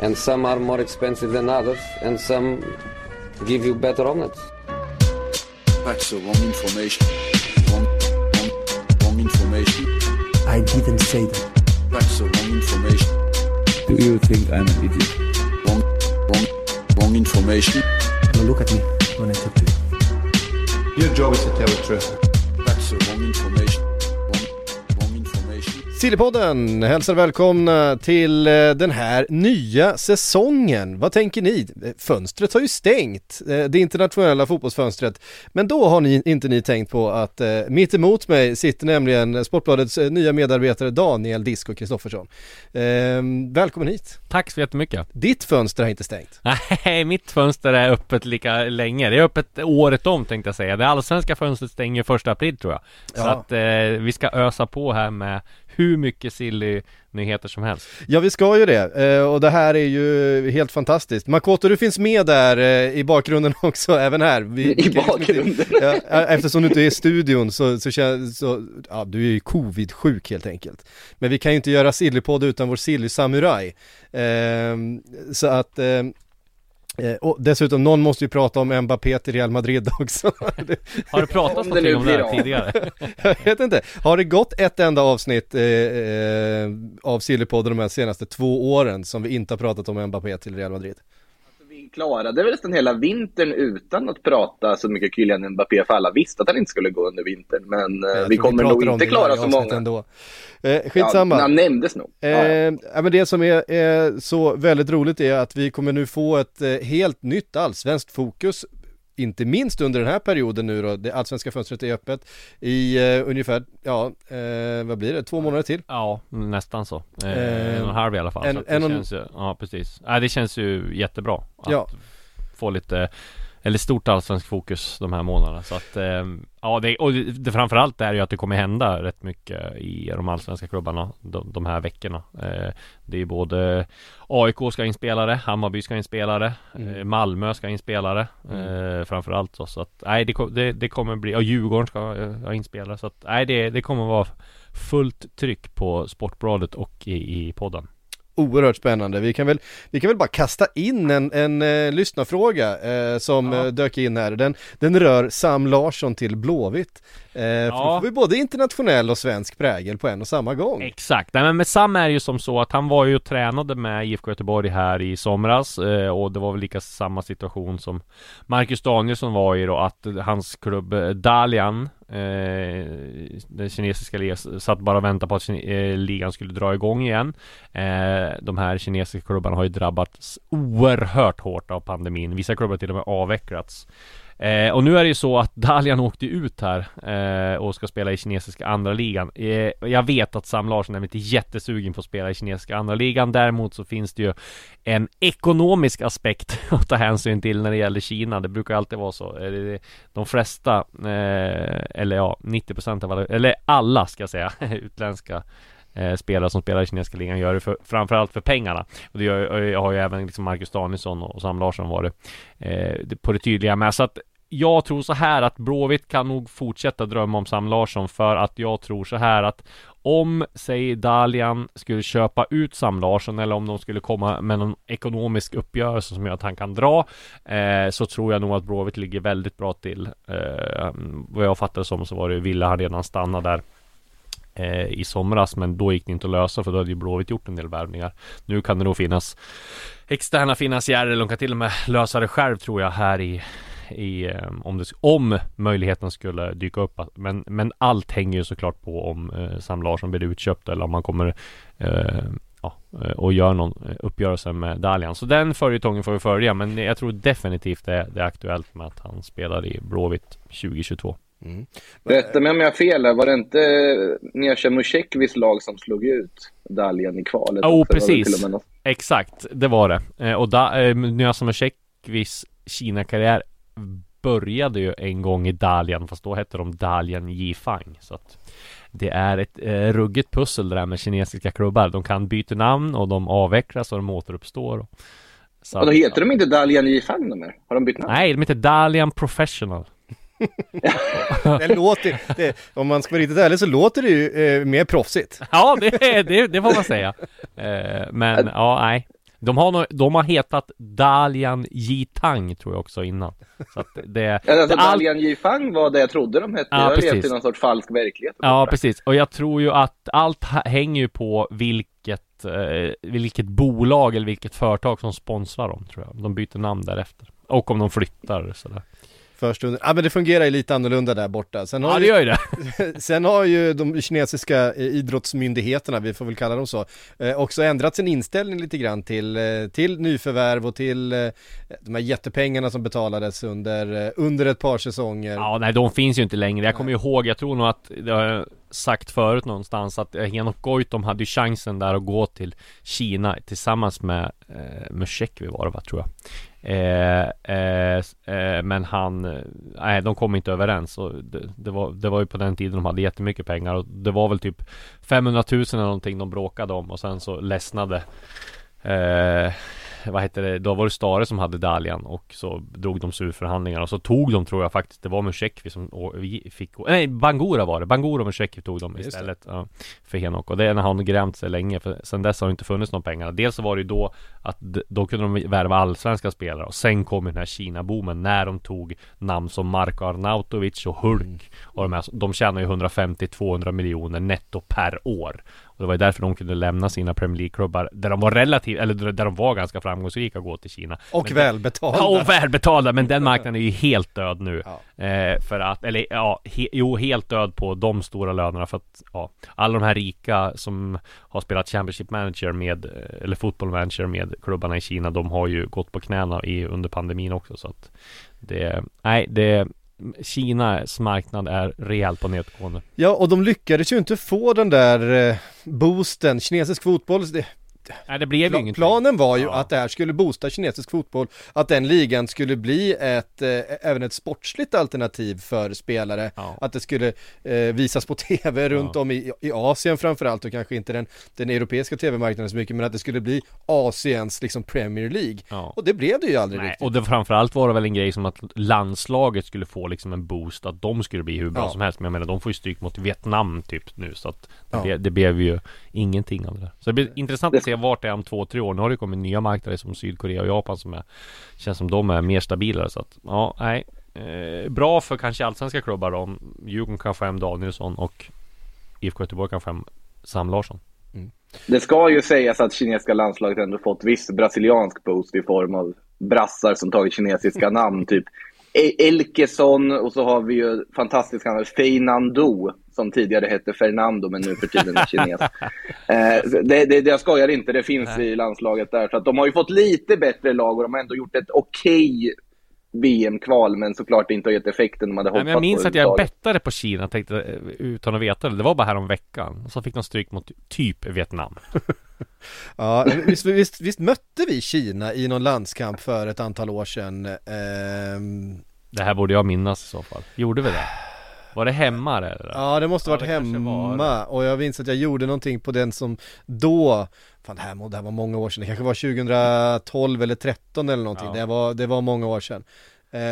And some are more expensive than others, and some give you better omelets. That's the wrong information. Wrong, wrong, wrong information. I didn't say that. That's the wrong information. Do you think I'm an idiot? Wrong, wrong, wrong information. Now look at me when I talk to you. Your job is to tell the truth. That's the wrong information. Sillypodden hälsar välkomna till eh, den här nya säsongen. Vad tänker ni? Eh, Fönstret har ju stängt, eh, det internationella fotbollsfönstret. Men då har ni, inte ni tänkt på att eh, mitt emot mig sitter nämligen Sportbladets nya medarbetare Daniel Disco Kristoffersson. Eh, välkommen hit! Tack så jättemycket. Ditt fönster har inte stängt. Nej, mitt fönster är öppet lika länge. Det är öppet året om tänkte jag säga. Det allsvenska fönstret stänger första april tror jag. Så Ja. att eh, vi ska ösa på här med hur mycket silly nyheter som helst. Ja vi ska ju det eh, och det här är ju helt fantastiskt. Makoto du finns med där eh, i bakgrunden också, även här. Vi, I bakgrunden? Ja, eftersom du inte är i studion så, så känns så, ja du är ju covid-sjuk helt enkelt. Men vi kan ju inte göra Sillypodd utan vår Silly-samuraj. Eh, så att eh, eh, och dessutom, någon måste ju prata om Mbappé till Real Madrid också. Har det pratats Om det nu någonting om det här tidigare? jag vet inte. Har det gått ett enda avsnitt eh, eh, av Sillypodden de här senaste två åren som vi inte har pratat om Mbappé till Real Madrid? Vi klarade väl nästan hela vintern utan att prata så mycket Kylian Mbappé för alla visste att han inte skulle gå under vintern. Men eh, Jag vi kommer pratar nog inte klara så många. Ändå. Eh, skitsamma. Ja, han nämndes nog. Eh, Ja, ja, men det som är, är så väldigt roligt är att vi kommer nu få ett eh, helt nytt allsvenskt fokus inte minst under den här perioden nu då, det allsvenska fönstret är öppet i eh, ungefär, ja, eh, vad blir det, två månader till? Ja, nästan så. Eh, Eh, en och en halv i alla fall. en- så det en känns ju, ja precis. Nej, det känns ju jättebra att Ja. få lite eller stort allsvensk fokus de här månaderna. Så att eh, Ja det, och det, framförallt är ju att det kommer hända rätt mycket i de allsvenska klubbarna de, de här veckorna. Eh, Det är både AIK ska in spelare, Hammarby ska in spelare Mm. eh, Malmö ska in spelare eh, Framförallt så, så att nej det, det, det kommer bli, ja Djurgården ska ha in spelare. Så att nej det, det kommer vara fullt tryck på Sportbladet och i, i podden Oerhört spännande. Vi kan väl, vi kan väl bara kasta in en, en eh, lyssnarfråga eh, som Ja. eh, dök in här. Den, den rör Sam Larsson till Blåvitt. Eh, För då Ja. får vi både internationell och svensk prägel på en och samma gång. Exakt, nej men med Sam är ju som så att han var ju och tränade med IFK Göteborg här i somras eh, och det var väl lika samma situation som Marcus Danielsson var i då att hans klubb eh, Dalian eh, Den kinesiska ligan satt bara och väntade på att eh, ligan skulle dra igång igen eh, De här kinesiska klubbarna har ju drabbats oerhört hårt av pandemin Vissa klubbar till och med avvecklats Eh, och nu är det ju så att Dalian åkte ut här eh, och ska spela i kinesiska andra ligan. Eh, jag vet att Sam Larsson är inte jättesugen på att spela i kinesiska andra ligan. Däremot så finns det ju en ekonomisk aspekt att ta hänsyn till när det gäller Kina. Det brukar alltid vara så. Eh, de flesta, eh, eller ja, 90% av alla, eller alla ska jag säga, utländska eh, spelare som spelar i kinesiska ligan gör det för, framförallt för pengarna. Och det gör, jag har ju även liksom Marcus Danielsson och Sam Larsson varit eh, på det tydliga med. Så att jag tror så här att Blåvitt kan nog fortsätta drömma om Sam Larsson för att jag tror så här att om, säg Dalian skulle köpa ut Sam Larsson eller om de skulle komma med någon ekonomisk uppgörelse som gör att han kan dra eh, så tror jag nog att Blåvitt ligger väldigt bra till. Eh, vad jag fattar det som så var det ville han redan stanna där eh, i somras men då gick det inte att lösa för då hade ju Blåvitt gjort en del värvningar. Nu kan det nog finnas externa finansiärer de kan till och med lösa det själv tror jag här i i, eh, om, det, om möjligheten skulle dyka upp men, men allt hänger ju såklart på om eh, Sam Larsson blir utköpt eller om man kommer eh, ja, eh, och gör någon eh, uppgörelse med Dalian. Så den följetongen får vi följa. Men jag tror definitivt det är, det är aktuellt med att han spelar i Blåvitt 2022. Mm. Rätta mig om jag har fel, här. var det inte Nesja Musekvis lag som slog ut Dalian i kvalet? Jo, oh? Det precis. något- Exakt, det var det. Och da, eh, Nyasa Musekvis Kina-karriär började ju en gång i Dalian, fast då hette de Dalian Yifang. Så att det är ett eh, ruggigt pussel det där med kinesiska klubbar. De kan byta namn och de avvecklas och de återuppstår. Och, så Och då att- heter de inte Dalian Yifang de? Har de bytt namn? Nej, de heter Dalian Professional. Det låter, det, om man ska vara riktigt ärlig så låter det ju eh, mer proffsigt. Ja, det, det, det får man säga. Eh, men ja, nej. De har, nog- de har hetat Dalian Yitang tror jag också innan. Så att det, Alltså, det all- Dalian Yifang var det jag trodde de hette. Ja, jag har levt precis. i någon sorts falsk verklighet. Ja, precis. Och jag tror ju att allt hänger ju på vilket, eh, vilket bolag eller vilket företag som sponsrar dem, tror jag. De byter namn därefter. Och om de flyttar sådär. För stunden. Ja men det fungerar ju lite annorlunda där borta. Sen har Ja, det gör ju det. Sen har ju de kinesiska eh, idrottsmyndigheterna, vi får väl kalla dem så, eh, också ändrat sin inställning lite grann till, eh, till nyförvärv och till de här jättepengarna som betalades under, under ett par säsonger. Ja, nej, de finns ju inte längre. Jag kommer ju ihåg, jag tror nog att det har sagt förut någonstans att Henok Goitom hade ju chansen där att gå till Kina tillsammans med eh, Musekvi var det va, tror jag. Eh, eh, eh, men han, nej de kom inte överens och det, det, var, det var ju på den tiden de hade jättemycket pengar och det var väl typ 500 000 eller någonting de bråkade om och sen så ledsnade eh, vad heter det, då var det Stare som hade Dalian och så drog de sig ur förhandlingarna och så tog de tror jag faktiskt, det var Musekvi som fick, nej Bangura var det, Bangura och Musekvi tog de istället ja, för Henok och det har han grämt sig länge för sen dess har det inte funnits några pengar. Dels så var det ju då att då kunde de värva allsvenska spelare och sen kom den här Kina-boomen när de tog namn som Marko Arnautovic och Hulk Mm. och de, här, de tjänar ju 150-200 miljoner netto per år. Och det var ju därför de kunde lämna sina Premier League-klubbar där de var relativt, eller där de var ganska framgångsrika gå till Kina. Och Men- välbetalda. Ja, och välbetalda, men den marknaden är ju helt död nu. Eh, för att, eller ja, he, jo helt död på de stora lönerna för att ja, alla de här rika som har spelat Championship Manager med, eh, eller Football Manager med klubbarna i Kina, de har ju gått på knäna i, under pandemin också så att det, nej det Kinas marknad är rejält på nedgående. Ja, och de lyckades ju inte få den där eh, boosten, kinesisk fotboll, det, Nej det blev ju ingenting. Planen var ju Ja. att det här skulle boosta kinesisk fotboll, att den ligan skulle bli ett, eh, även ett sportsligt alternativ för spelare, Ja. att det skulle eh, visas på tv runt om i, i Asien framförallt och kanske inte den, den europeiska tv-marknaden så mycket, men att det skulle bli Asiens liksom Premier League. Ja. Och det blev det ju aldrig Nej, riktigt. och det framförallt var det väl en grej som att landslaget skulle få liksom en boost Att de skulle bli hur bra Ja. som helst Men jag menar de får ju stryk mot Vietnam typ nu Så att det, Ja. blev, det blev ju ingenting av det där Så det blir intressant att se vart det är om två, tre år. Nu har det kommit nya marknader som Sydkorea och Japan som är Känns som de är mer stabilare så att ja, nej. Eh, Bra för kanske allsvenska klubbar då Djurgården kan få hem Danielsson och IFK Göteborg kan få hem Sam Larsson. Det ska ju sägas att kinesiska landslaget ändå fått viss brasiliansk boost i form av brassar som tagit kinesiska namn. Typ E- Elkeson och så har vi ju fantastiska namn Feinando som tidigare hette Fernando men nu för tiden är kines. eh, det, det, jag skojar inte, det finns i landslaget där. Så att de har ju fått lite bättre lag och de har ändå gjort ett okej VM-kval men såklart inte har gett effekten de hade hoppats men jag minns på att jag bettade på Kina tänkte, eh, utan att veta det Det var bara här om veckan Och så fick de stryk mot typ Vietnam Ja, visst, visst, visst mötte vi Kina i någon landskamp för ett antal år sedan? Ehm, Det här borde jag minnas i så fall Gjorde vi det? Var det hemma eller? Ja det måste Ja, varit det kanske hemma. var. Och jag minns att jag gjorde någonting på den som då Fan det här, det här var många år sedan, det kanske var 2012 eller 13 eller någonting, Ja. det, var, det var många år sedan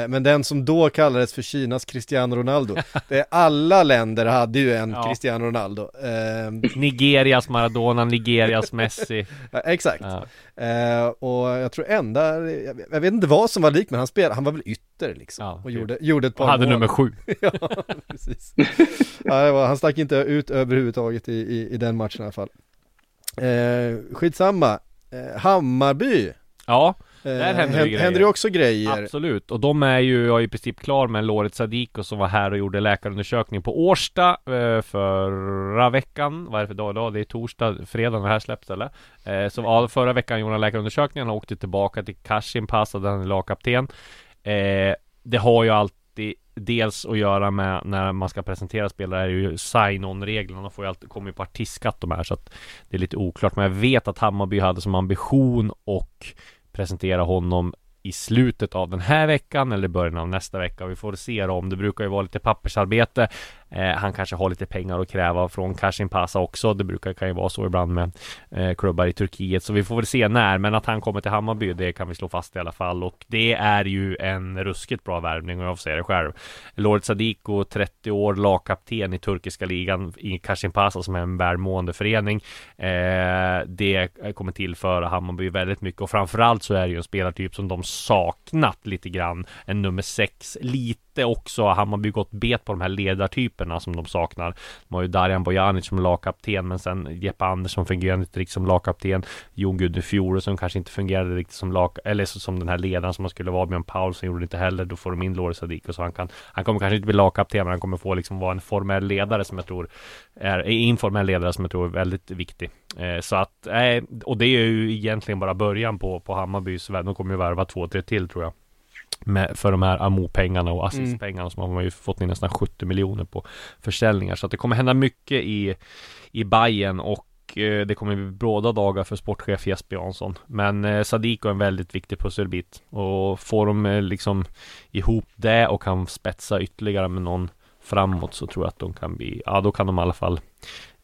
Men den som då kallades för Kinas Cristiano Ronaldo det, Alla länder hade ju en Ja. Cristiano Ronaldo Ehm, Nigerias Maradona, Nigerias Messi ja, Exakt ja. Eh, Och jag tror enda, jag, vet inte vad som var likt men han spelade, han var väl ytter liksom Ja, Och gjorde, gjorde ett par Och hade mål. nummer sju ja, precis. Ja, det var, han stack inte ut överhuvudtaget i, i, i den matchen i alla fall. Eh, skitsamma. Eh, Hammarby. Ja Där händer, hän- ju grejer. händer det också grejer. Absolut, och de är ju, jag är i princip klar med Loret Sadiko som var här och gjorde läkarundersökning på Årsta eh, förra veckan. Vad är det för dag idag? Det är torsdag, fredag när det här släpps eller? Eh, så ja, förra veckan gjorde han läkarundersökningen, han åkte tillbaka till Kashin Pass, där han är lagkapten. Eh, det har ju alltid Dels att göra med när man ska presentera spelare är ju sign-on-reglerna De får ju alltid, kommer ju på artistskatt de här så att Det är lite oklart men jag vet att Hammarby hade som ambition och presentera honom i slutet av den här veckan eller början av nästa vecka. Vi får se då om det brukar ju vara lite pappersarbete. Eh, han kanske har lite pengar att kräva från Kashin Pasa också. Det brukar kan ju vara så ibland med eh, klubbar i Turkiet. Så vi får väl se när. Men att han kommer till Hammarby, det kan vi slå fast i alla fall. Och det är ju en ruskigt bra värvning och jag får säga det själv. Lord Sadiko, 30 år, lagkapten i turkiska ligan i Kashin Pasa som är en välmående förening. Eh, det kommer tillföra Hammarby väldigt mycket och framförallt så är det ju en spelartyp som de saknat lite grann. En nummer sex, lite också Hammarby gått bet på de här ledartyperna som de saknar. De har ju Darjan Bojanic som lagkapten men sen Jeppe Andersson fungerade inte riktigt som lagkapten. Jon Gudde som kanske inte fungerade riktigt som lag eller som den här ledaren som man skulle vara. Björn Paulsson gjorde det inte heller. Då får de in Loris Sadiko så han kan Han kommer kanske inte bli lagkapten men han kommer få liksom vara en formell ledare som jag tror är informell ledare som jag tror är väldigt viktig. Eh, så att, eh, och det är ju egentligen bara början på, på Hammarbys värld. De kommer ju värva två, tre till tror jag. Med, för de här Amo-pengarna och assistpengarna som har man ju fått in nästan 70 miljoner på försäljningar. Så att det kommer hända mycket i, i Bayern och eh, det kommer bli bråda dagar för sportchef Jesper Jansson. Men eh, Sadiko är en väldigt viktig pusselbit. Och får de eh, liksom ihop det och kan spetsa ytterligare med någon framåt så tror jag att de kan bli, ja då kan de i alla fall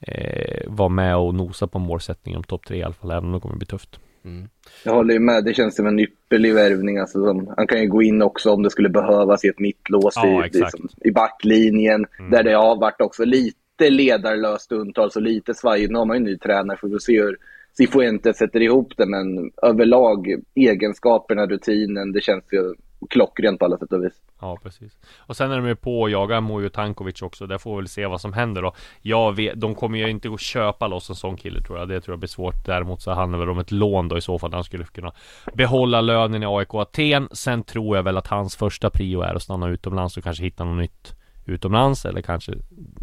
eh, vara med och nosa på målsättningen om topp tre i alla fall, även om det kommer bli tufft. Mm. Jag håller ju med, det känns som en ypperlig värvning. Alltså, som, han kan ju gå in också om det skulle behövas i ett mittlås Ja, i, liksom, i backlinjen. Mm. Där det har varit också lite ledarlöst stundtals och lite svajigt. Nu har man ju en ny tränare för att se hur Cifuentes sätter ihop det. Men överlag egenskaperna, rutinen, det känns ju klockrent på alla sätt och vis. Ja, precis. Och sen är de ju på att jaga Mojo Tankovic också. Där får vi väl se vad som händer då. Jag vet, de kommer ju inte att köpa loss en sån kille tror jag. Det tror jag blir svårt. Däremot så handlar det väl om ett lån då i så fall. Han skulle kunna behålla lönen i AIK Aten. Sen tror jag väl att hans första prio är att stanna utomlands och kanske hitta något nytt utomlands eller kanske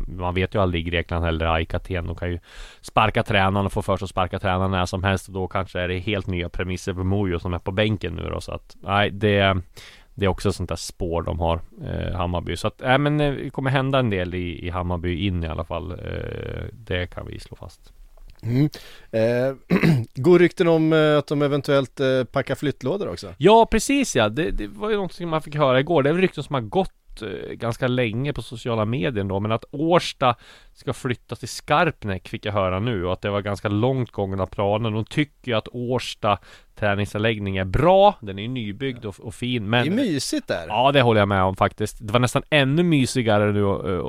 Man vet ju aldrig i Grekland heller AIK Aten De kan ju sparka tränaren och få för sig att sparka tränaren när som helst och då kanske är det helt nya premisser för Mojo som är på bänken nu då så att Nej det det är också sånt där spår de har eh, Hammarby Så att, äh, men eh, det kommer hända en del i, i Hammarby in i alla fall eh, Det kan vi slå fast Mm. Eh, går rykten om eh, att de eventuellt eh, packar flyttlådor också? Ja precis ja, det, det var ju någonting man fick höra igår Det är väl rykten som har gått Eh, ganska länge på sociala medier då Men att Årsta ska flyttas till Skarpnäck fick jag höra nu och att det var ganska långt gångna planer. De tycker ju att Årsta träningsanläggning är bra. Den är ju nybyggd och, och fin men Det är mysigt där. Ja det håller jag med om faktiskt. Det var nästan ännu mysigare nu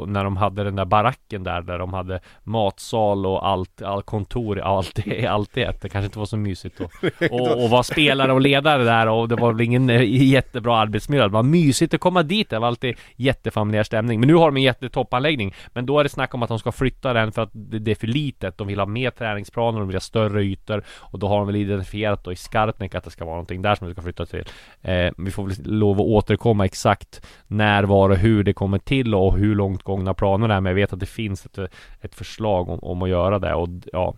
när de hade den där baracken där Där de hade matsal och allt, all kontor, allt allt det Det kanske inte var så mysigt då. Och, och vara spelare och ledare där och det var väl ingen eh, jättebra arbetsmiljö. Det var mysigt att komma dit, det var alltid jättefamiljär stämning Men nu har de en jättetoppanläggning. Men då är det snack om att de ska flytta den för att det det är för litet. De vill ha mer träningsplaner, de vill ha större ytor. Och då har de väl identifierat då i Skarpnäck att det ska vara någonting där som vi ska flytta till. Eh, Vi får väl lov att återkomma exakt När, var och hur det kommer till och hur långt gångna planer det är. Men jag vet att det finns ett, ett förslag om, om att göra det. Och ja.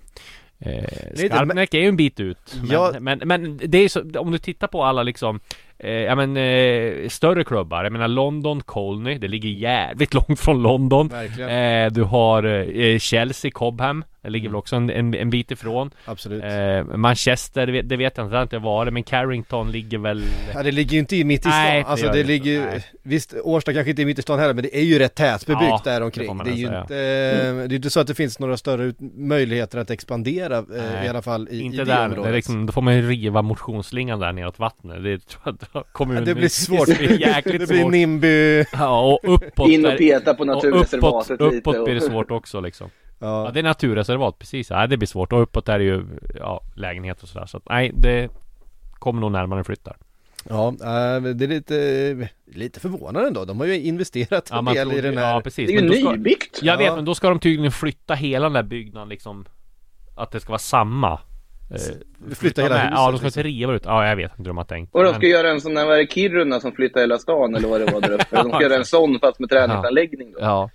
Eh, Skarpnäck är ju en bit ut. Men, Ja. men, men det är så, om du tittar på alla liksom eh, Ja men eh, större klubbar, jag menar London, Colney, det ligger jävligt långt från London Verkligen. eh, Du har eh, Chelsea, Cobham Det ligger väl också en, en, en bit ifrån Absolut. eh, Manchester, det vet, det vet jag inte, det har inte varit Men Carrington ligger väl Ja, det ligger ju inte i mitt i stan. Nej, det alltså det det ligger ju, visst Årsta kanske inte är mitt i stan heller men det är ju rätt tätbebyggt Ja, där det omkring. man Det är ju säga. inte, eh, det är inte så att det finns några större möjligheter att expandera eh, Nej, i alla fall i, Inte i det där, det området. är liksom, då får man ju riva motionsslingan där neråt vattnet Det tror jag Ja, det blir svårt. Det blir jäkligt det blir svårt Nimby. Ja och uppåt In och peta på och naturreservatet uppåt, lite uppåt och- blir det svårt också liksom Ja. Ja det är naturreservat precis, ja det blir svårt och uppåt är det ju ja, lägenhet och sådär så att nej det kommer nog närmare flyttar Ja, eh, det är lite, lite förvånande ändå. De har ju investerat en Ja, del i den här. Ja precis Det är ju då ska- nybyggt. Jag vet men då ska de tydligen flytta hela den där byggnaden liksom Att det ska vara samma eh, flytta hela huset, Ja, de ska liksom. riva ut. Ja, jag vet inte hur de har tänkt. Och de Men- ska göra en sån där, det, Kiruna som flyttar hela stan eller vad det var där uppe. De ska göra en sån fast med träningsanläggning då. Ja.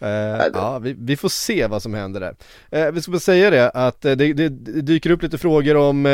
Eh, ja, vi, vi får se vad som händer där. Eh, vi ska bara säga det att eh, det, det, det dyker upp lite frågor om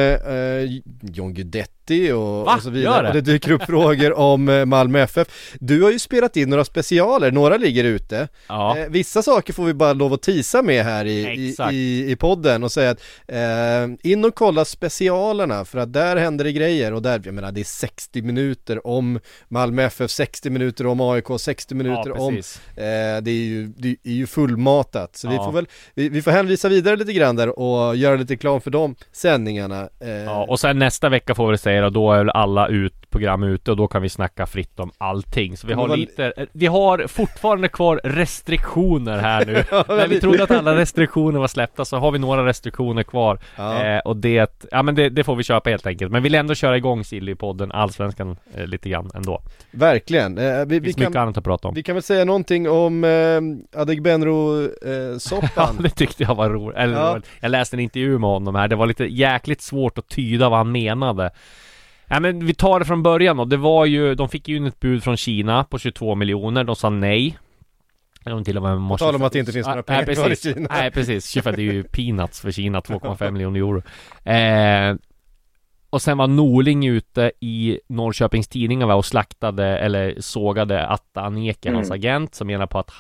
John Guidetti och, Va? och så vidare. Gör det? Och det dyker upp frågor om eh, Malmö FF. Du har ju spelat in några specialer, några ligger ute. Ja. Eh, vissa saker får vi bara lov att tisa med här i, i, i, i podden och säga att eh, in och kolla specialerna för att där händer det grejer och där, jag menar det är 60 minuter om Malmö FF, 60 minuter om AIK, 60 minuter om precis. Eh, det, är ju, det är ju fullmatat, så vi Ja. får väl, vi, vi får hänvisa vidare lite grann där och göra lite reklam för de sändningarna. Eh, Ja, och sen nästa vecka får vi säga och då är väl alla ut, program ute och då kan vi snacka fritt om allting. Så vi har lite, vi har fortfarande kvar restriktioner här nu. När vi trodde att alla restriktioner var släppta så har vi några restriktioner kvar. Ja. Eh, och det, ja men det, det får vi köpa helt enkelt. Men vi vill ändå köra igång Silly-podden, Allsvenskan, eh, lite grann ändå. Verkligen. Eh, vi, Det vi, finns mycket kan, annat att prata om. vi kan väl säga någonting om eh, Adegbenro-soppan. Ja, det tyckte jag var roligt. Eller Ja. Jag läste en intervju med honom här. Det var lite jäkligt svårt att tyda vad han menade. Ja, men vi tar det från början då. Det var ju, de fick ju in ett bud från Kina på 22 miljoner. De sa nej. De till och med måste... tal om att det inte finns några pengar nej, kvar i. Kina. Nej precis, 25 det är ju peanuts för Kina, 2,5 miljoner euro. Eh, och sen var Norling ute i Norrköpings Tidningar och slaktade eller sågade Atta Aneke, Mm. hans agent, som menar på att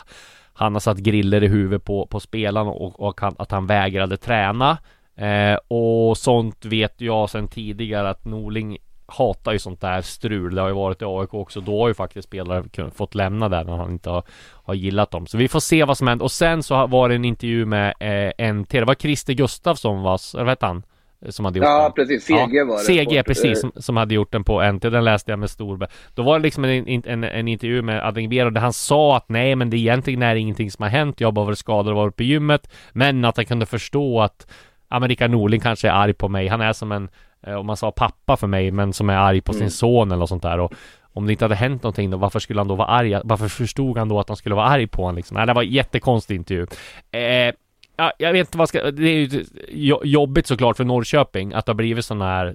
han har satt griller i huvudet på, på spelarna och, och han, att han vägrade träna. Eh, och sånt vet jag sedan tidigare att Norling hatar ju sånt där strul. Det har ju varit i AIK också. Då har ju faktiskt spelare fått lämna där när han inte har, har gillat dem. Så vi får se vad som händer. Och sen så var det en intervju med eh, NT. Det var Christer Gustafsson, eller vad hette han? Som hade gjort Ja, den. precis. CG var det. CG, Sport, precis. eh. Som, som hade gjort den på NT. Den läste jag med stor... Då var det liksom en, en, en intervju med Adingbero där han sa att nej, men det egentligen är ingenting som har hänt. Jag har bara varit skadad och varit på gymmet. Men att han kunde förstå att Ja men Rickard Norling kanske är arg på mig. Han är som en, om man sa pappa för mig, men som är arg på sin Mm. son eller något sånt där. Och om det inte hade hänt någonting då, varför skulle han då vara arg? Varför förstod han då att han skulle vara arg på honom liksom? Nej, det var en jättekonstig intervju. Eh, ja, jag vet inte vad ska, det är ju jo- jobbigt såklart för Norrköping att det har blivit sån här eh,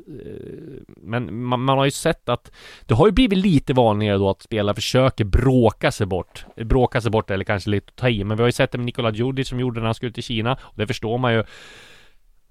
Men man, man har ju sett att Det har ju blivit lite vanligare då att spelare försöker bråka sig bort Bråka sig bort eller kanske lite ta i Men vi har ju sett det med Nikola Djurdjic som gjorde när han skulle till Kina Och det förstår man ju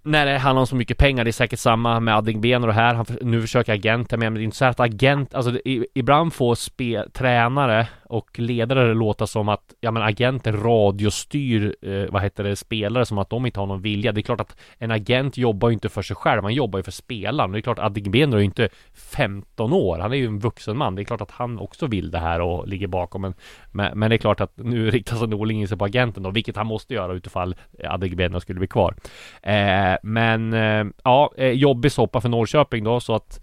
när det handlar om så mycket pengar, det är säkert samma med Adingben och det här. Han, nu försöker agenten med, men det är inte så att agent, alltså det, ibland får spe, tränare och ledare låta som att, ja men agenter radiostyr, eh, vad heter det, spelare som att de inte har någon vilja. Det är klart att en agent jobbar ju inte för sig själv, han jobbar ju för spelaren. Det är klart att Adingben är ju inte 15 år, han är ju en vuxen man. Det är klart att han också vill det här och ligger bakom. Men, men, men det är klart att nu riktar sig Norling in sig på agenten då, vilket han måste göra utifall eh, Adegbenro skulle bli kvar. Eh, men eh, ja, eh, jobbig soppa för Norrköping då så att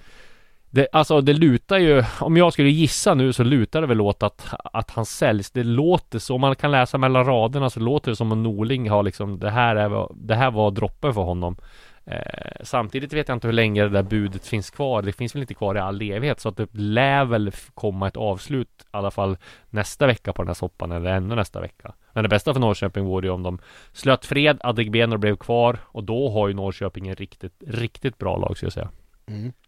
det, alltså det lutar ju, om jag skulle gissa nu så lutar det väl åt att, att han säljs. Det låter så, om man kan läsa mellan raderna så låter det som om Norling har liksom, det här, är, det här var droppen för honom. Eh, samtidigt vet jag inte hur länge det där budet finns kvar. Det finns väl inte kvar i all evighet så att det lär väl komma ett avslut i alla fall nästa vecka på den här soppan eller ännu nästa vecka. Men det bästa för Norrköping vore ju om de slöt fred, Adegbenor blev kvar och då har ju Norrköping en riktigt, riktigt bra lag skulle jag säga.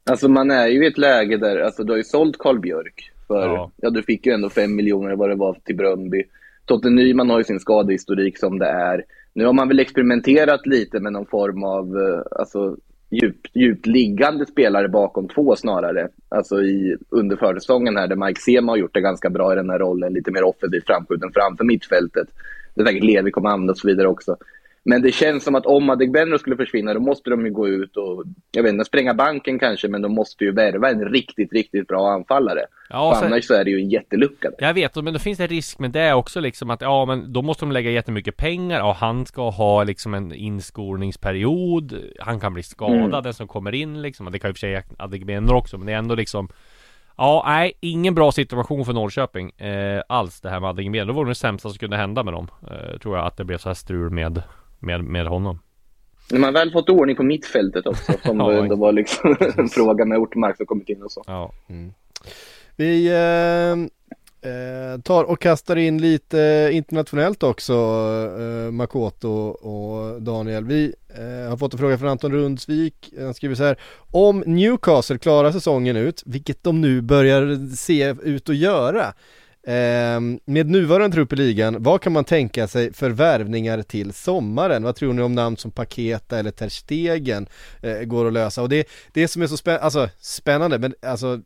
Alltså man är ju i ett läge där, alltså du har ju sålt Karl Björk för, Ja. ja, du fick ju ändå fem miljoner vad det var till Bröndby. Totte Nyman har ju sin skadehistorik som det är. Nu har man väl experimenterat lite med någon form av, eh, alltså djupt, djupt liggande spelare bakom två snarare. Alltså i, under försäsongen här där Mike Sema har gjort det ganska bra i den här rollen, lite mer offensivt framskjuten framför mittfältet. Det är säkert Levi kommer använda och så vidare också. Men det känns som att om Adegbenro skulle försvinna, då måste de ju gå ut och, jag vet inte, spränga banken kanske, men de måste ju värva en riktigt, riktigt bra anfallare. Ja, sen- annars så är det ju en jättelucka. där. Jag vet, men det finns en risk med det också liksom att ja men då måste de lägga jättemycket pengar och han ska ha liksom en inskolningsperiod Han kan bli skadad Mm. den som kommer in liksom det kan ju för sig Adegbenro också men det är ändå liksom Ja, nej, ingen bra situation för Norrköping eh, alls det här med Adegbenro. Det var det sämsta som kunde hända med dem. Eh, tror jag att det blev så här strul med, med, med honom. När man väl fått ordning på mittfältet också, som Ja, ändå var liksom en fråga med Ortmark som kommit in och så. Ja. Vi, eh, eh, tar och kastar in lite internationellt också, eh, Makoto och Daniel. Vi eh, har fått en fråga från Anton Rundsvik, han skriver så här, om Newcastle klarar säsongen ut, vilket de nu börjar se ut att göra, Eh, med nuvarande trupp i ligan, vad kan man tänka sig för värvningar till sommaren? Vad tror ni om namn som Paketa eller Ter Stegen eh, går att lösa? Och det, det som är så spä alltså, spännande, men alltså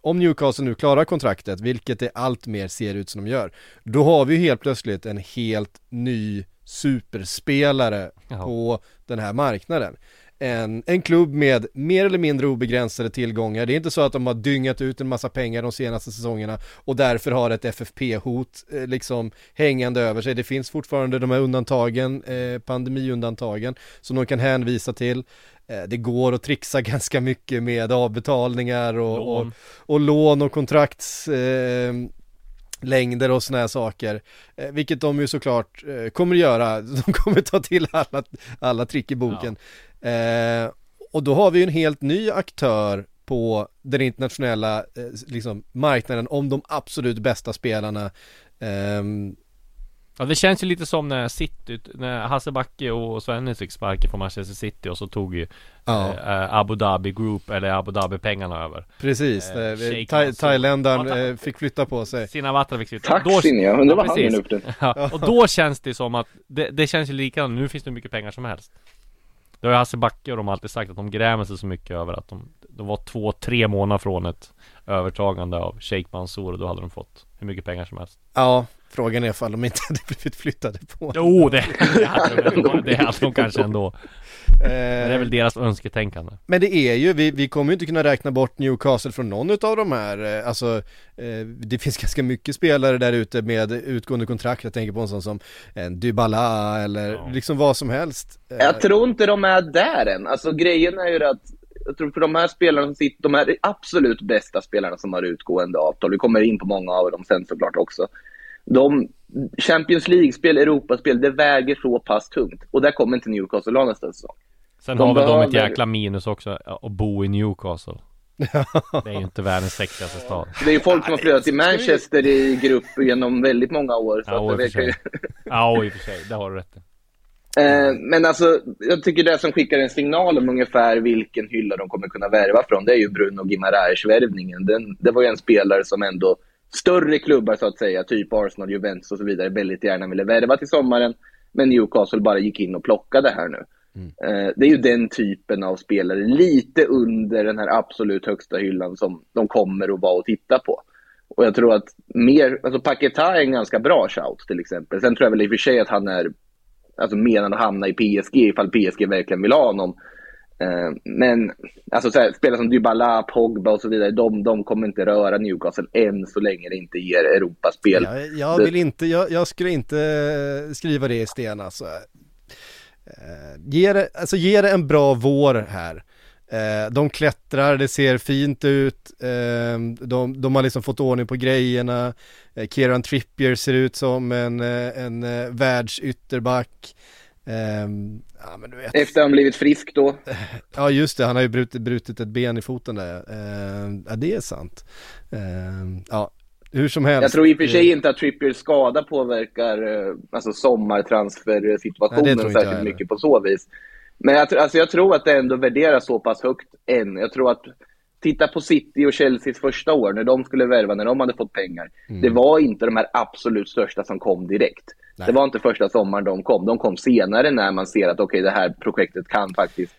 om Newcastle nu klarar kontraktet, vilket det allt mer ser ut som de gör, då har vi helt plötsligt en helt ny superspelare Jaha. på den här marknaden en, en klubb med mer eller mindre obegränsade tillgångar. Det är inte så att de har dyngat ut en massa pengar de senaste säsongerna och därför har ett FFP-hot eh, liksom hängande över sig. Det finns fortfarande de här undantagen, eh, pandemiundantagen, som de kan hänvisa till. Eh, det går att trixa ganska mycket med avbetalningar och lån och, och, lån och kontrakts eh, längder och sådana här saker. Eh, vilket de ju såklart eh, kommer göra. De kommer ta till alla, alla trick i boken. Eh, och då har vi ju en helt ny aktör på den internationella eh, liksom, marknaden om de absolut bästa spelarna. Ehm, Ja det känns ju lite som när City, när Hasse Backe och Svennis fick sparken från Manchester City och så tog ju ja. eh, Abu Dhabi Group eller Abu Dhabi pengarna över. Precis, eh, eh thailändaren eh, fick flytta på sig. Sina Vatra fick flytta Taxin ja, undrar vad han är ja, Och då känns det som att det, det känns ju likadant, nu finns det hur mycket pengar som helst Det har ju Hasse Backe och de alltid sagt att de grämer sig så mycket över att de De var två, tre månader från ett övertagande av Sheikh Mansour och då hade de fått hur mycket pengar som helst. Ja Frågan är ifall de inte hade blivit flyttade på. Jo, det, det hade de, det hade de kanske ändå det är väl deras önsketänkande. Men det är ju, vi, vi kommer ju inte kunna räkna bort Newcastle från någon av de här eh, Alltså eh, Det finns ganska mycket spelare där ute med utgående kontrakt. Jag tänker på en sån som Dybala eller ja. liksom vad som helst. Eh, Jag tror inte de är där än, alltså grejen är ju att jag tror för de här spelarna som sitter, de här absolut bästa spelarna som har utgående avtal, vi kommer in på många av dem sen såklart också. De Champions League-spel, Europaspel, det väger så pass tungt. Och där kommer inte Newcastle ha nästa säsong. Sen de har väl de ett jäkla minus också, att bo i Newcastle. det är ju inte världens sexigaste stad. Det är ju folk som har flyttat till Manchester i grupp genom väldigt många år. Så ja, att det ju... ja, i och för sig. Det har du rätt i. Eh, men alltså, jag tycker det som skickar en signal om ungefär vilken hylla de kommer kunna värva från, det är ju Bruno Gimarais-värvningen. Det var ju en spelare som ändå större klubbar så att säga, typ Arsenal, Juventus och så vidare, väldigt gärna ville värva till sommaren. Men Newcastle bara gick in och plockade här nu. Mm. Eh, det är ju den typen av spelare, lite under den här absolut högsta hyllan som de kommer att vara och titta på. Och jag tror att mer, alltså Paketa är en ganska bra shout till exempel. Sen tror jag väl i och för sig att han är alltså menad att hamna i PSG ifall PSG verkligen vill ha honom. Eh, men alltså så här, spelare som Dybala, Pogba och så vidare, de, de kommer inte röra Newcastle än så länge det inte ger Europaspel. Jag, jag vill inte, jag, jag, skulle inte eh, skriva det i sten alltså. Eh, ge, det, alltså ge det en bra vår här. Eh, de klättrar, det ser fint ut, eh, de, de har liksom fått ordning på grejerna. Kieran Trippier ser ut som en, en världsytterback. Um, ja, men du vet. Efter han blivit frisk då. Ja just det, han har ju brutit, brutit ett ben i foten där. Uh, ja det är sant. Uh, ja, hur som helst. Jag tror i och för sig inte att Trippiers skada påverkar uh, alltså sommartransfersituationen särskilt mycket på så vis. Men jag, alltså, jag tror att det ändå värderas så pass högt än. Jag tror att titta på City och Chelseas första år när de skulle värva, när de hade fått pengar. Mm. Det var inte de här absolut största som kom direkt. Nej. Det var inte första sommaren de kom. De kom senare när man ser att okej, okay, det här projektet kan faktiskt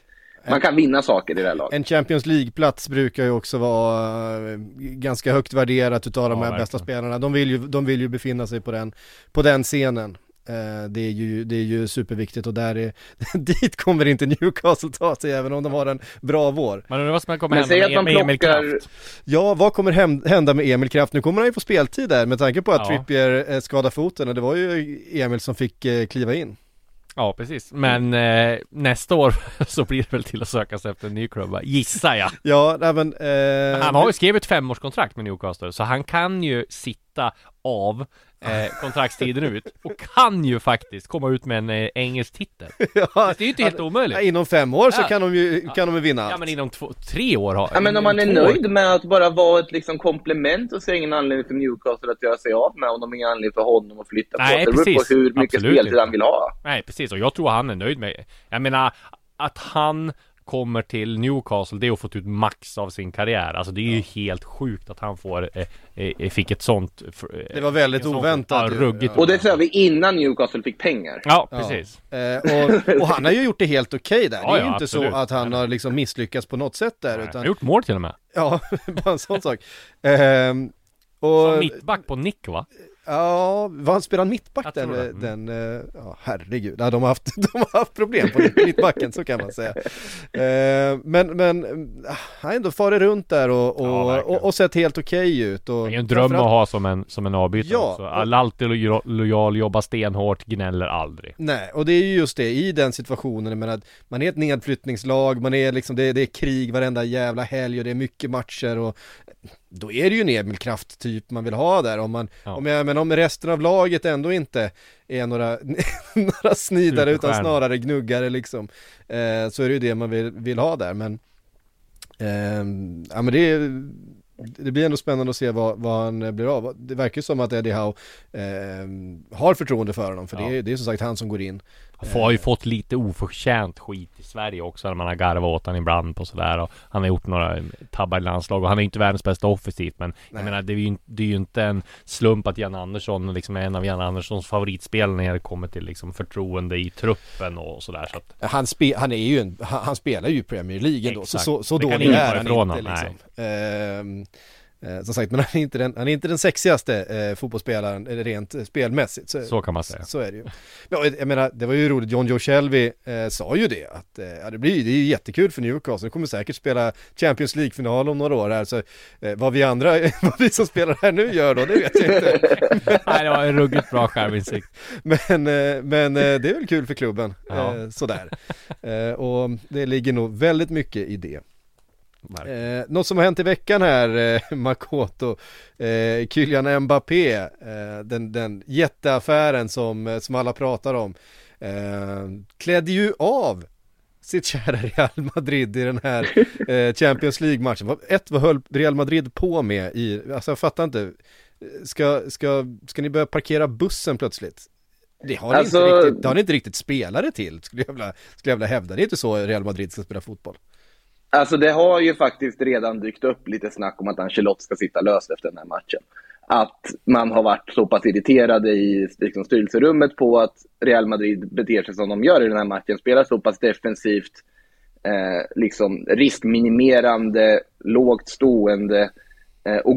man kan vinna saker i det här laget. En Champions League-plats brukar ju också vara eh, ganska högt värderat utav de här verkligen. bästa spelarna. De vill, ju, de vill ju befinna sig på den, på den scenen. Eh, det är, ju, det är ju superviktigt och där är, dit kommer inte Newcastle ta sig även om de har en bra vår. Men undrar vad som kommer hända med, med Emil Kraft? Ja, vad kommer hända med Emil Kraft? Nu kommer han ju få speltid där med tanke på att ja. Trippier eh, skadar foten och det var ju Emil som fick eh, kliva in. Ja precis, men eh, nästa år så blir det väl till att söka sig efter en ny klubb, gissar jag Ja, nej men, eh, Han har ju skrivit femårskontrakt med Newcastle, så han kan ju sitta av eh, kontraktstiden ut och kan ju faktiskt komma ut med en eh, engelsk titel. Ja, det är ju inte helt omöjligt. Ja, inom fem år så Ja. kan de ju, kan de ju vinna allt. Ja men inom två, tre år har Ja, men om man är två år- nöjd med att bara vara ett liksom komplement så ser jag ingen anledning för Newcastle att göra sig av med honom, ingen anledning för honom att flytta Nej, på. Det beror på precis. hur mycket Absolut speltid han vill ha. Nej precis, och jag tror han är nöjd med Jag menar att han kommer till Newcastle, det är att få ut max av sin karriär Alltså det är ju helt sjukt att han får, eh, eh, fick ett sånt eh, Det var väldigt oväntat Ja, ju. ruggigt Och det sa vi innan Newcastle fick pengar. Ja, precis Eh, och, och han har ju gjort det helt okej där. Ja, det är ju ja, inte absolut. så att han har liksom misslyckats på något sätt där. Han Utan, har gjort mål till och med ja, bara en sån sak. Ehm, och, Som mittback på nick va? Ja, var han spelade mittback den, det. Mm. den, eh, ja herregud, ja, de, har haft, de har haft problem på mittbacken så kan man säga. Eh, men, men eh, han har ändå farit runt där och, Ja, och, verkligen. och, och sett helt okej ut. Och Det är en dröm att ha som en, som en avbytare Ja, också. och- All- Alltid lo- lojal, jobbar stenhårt, gnäller aldrig Nej, och det är ju just det, i den situationen, jag menar, man är ett nedflyttningslag, man är liksom, det, det är krig varenda jävla helg och det är mycket matcher och då är det ju en Emil Kraft typ man vill ha där om man, Ja. om jag, men om resten av laget ändå inte är några, några snidare utan snarare gnuggare liksom, eh, så är det ju det man vill, vill ha där men, ehm, ja men det är det blir ändå spännande att se vad, vad han blir av. Det verkar ju som att Eddie Howe eh, har förtroende för honom, för Ja. det, är, det är som sagt han som går in. Han har ju fått lite oförtjänt skit i Sverige också när man har garvat åt honom ibland på sådär och Han har gjort några tabbar i landslag och han är ju inte världens bästa offensivt men Jag menar det är, ju, det är ju inte en slump att Jan Andersson liksom är en av Jan Anderssons favoritspelare när det kommer till liksom förtroende i truppen och sådär så att Han, spe, han är ju en, han, han spelar ju Premier League ändå, så, Exakt. så, så dålig är han inte liksom. Eh, som sagt, men han är inte den, han är inte den sexigaste eh, fotbollsspelaren eh, rent eh, spelmässigt. Så kan man säga. Så, så är det ju. Men, jag menar, det var ju roligt, John Joe Shelby eh, sa ju det, att eh, det, blir, det är jättekul för Newcastle, de kommer säkert spela Champions League-final om några år här, så eh, vad vi andra, vad vi som spelar här nu gör då, det vet jag inte. Nej det var en ruggigt bra självinsikt Men, men det är väl kul för klubben, Ja. sådär. Och det ligger nog väldigt mycket i det. Eh, något som har hänt i veckan här, eh, Makoto, eh, Kylian Mbappé, eh, den, den jätteaffären som, eh, som alla pratar om, eh, klädde ju av sitt kära Real Madrid i den här eh, Champions League-matchen. Vad- Ett, vad höll Real Madrid på med i, alltså jag fattar inte, ska, ska, ska ni börja parkera bussen plötsligt? Det har, ni Alltså- inte riktigt, det har ni inte riktigt spelare till, skulle jag, vilja, skulle jag vilja hävda. Det är inte så Real Madrid ska spela fotboll. Alltså det har ju faktiskt redan dykt upp lite snack om att Ancelotti ska sitta löst efter den här matchen. Att man har varit så pass irriterade i liksom, styrelserummet på att Real Madrid beter sig som de gör i den här matchen. Spelar så pass defensivt, eh, liksom riskminimerande, lågt stående eh, och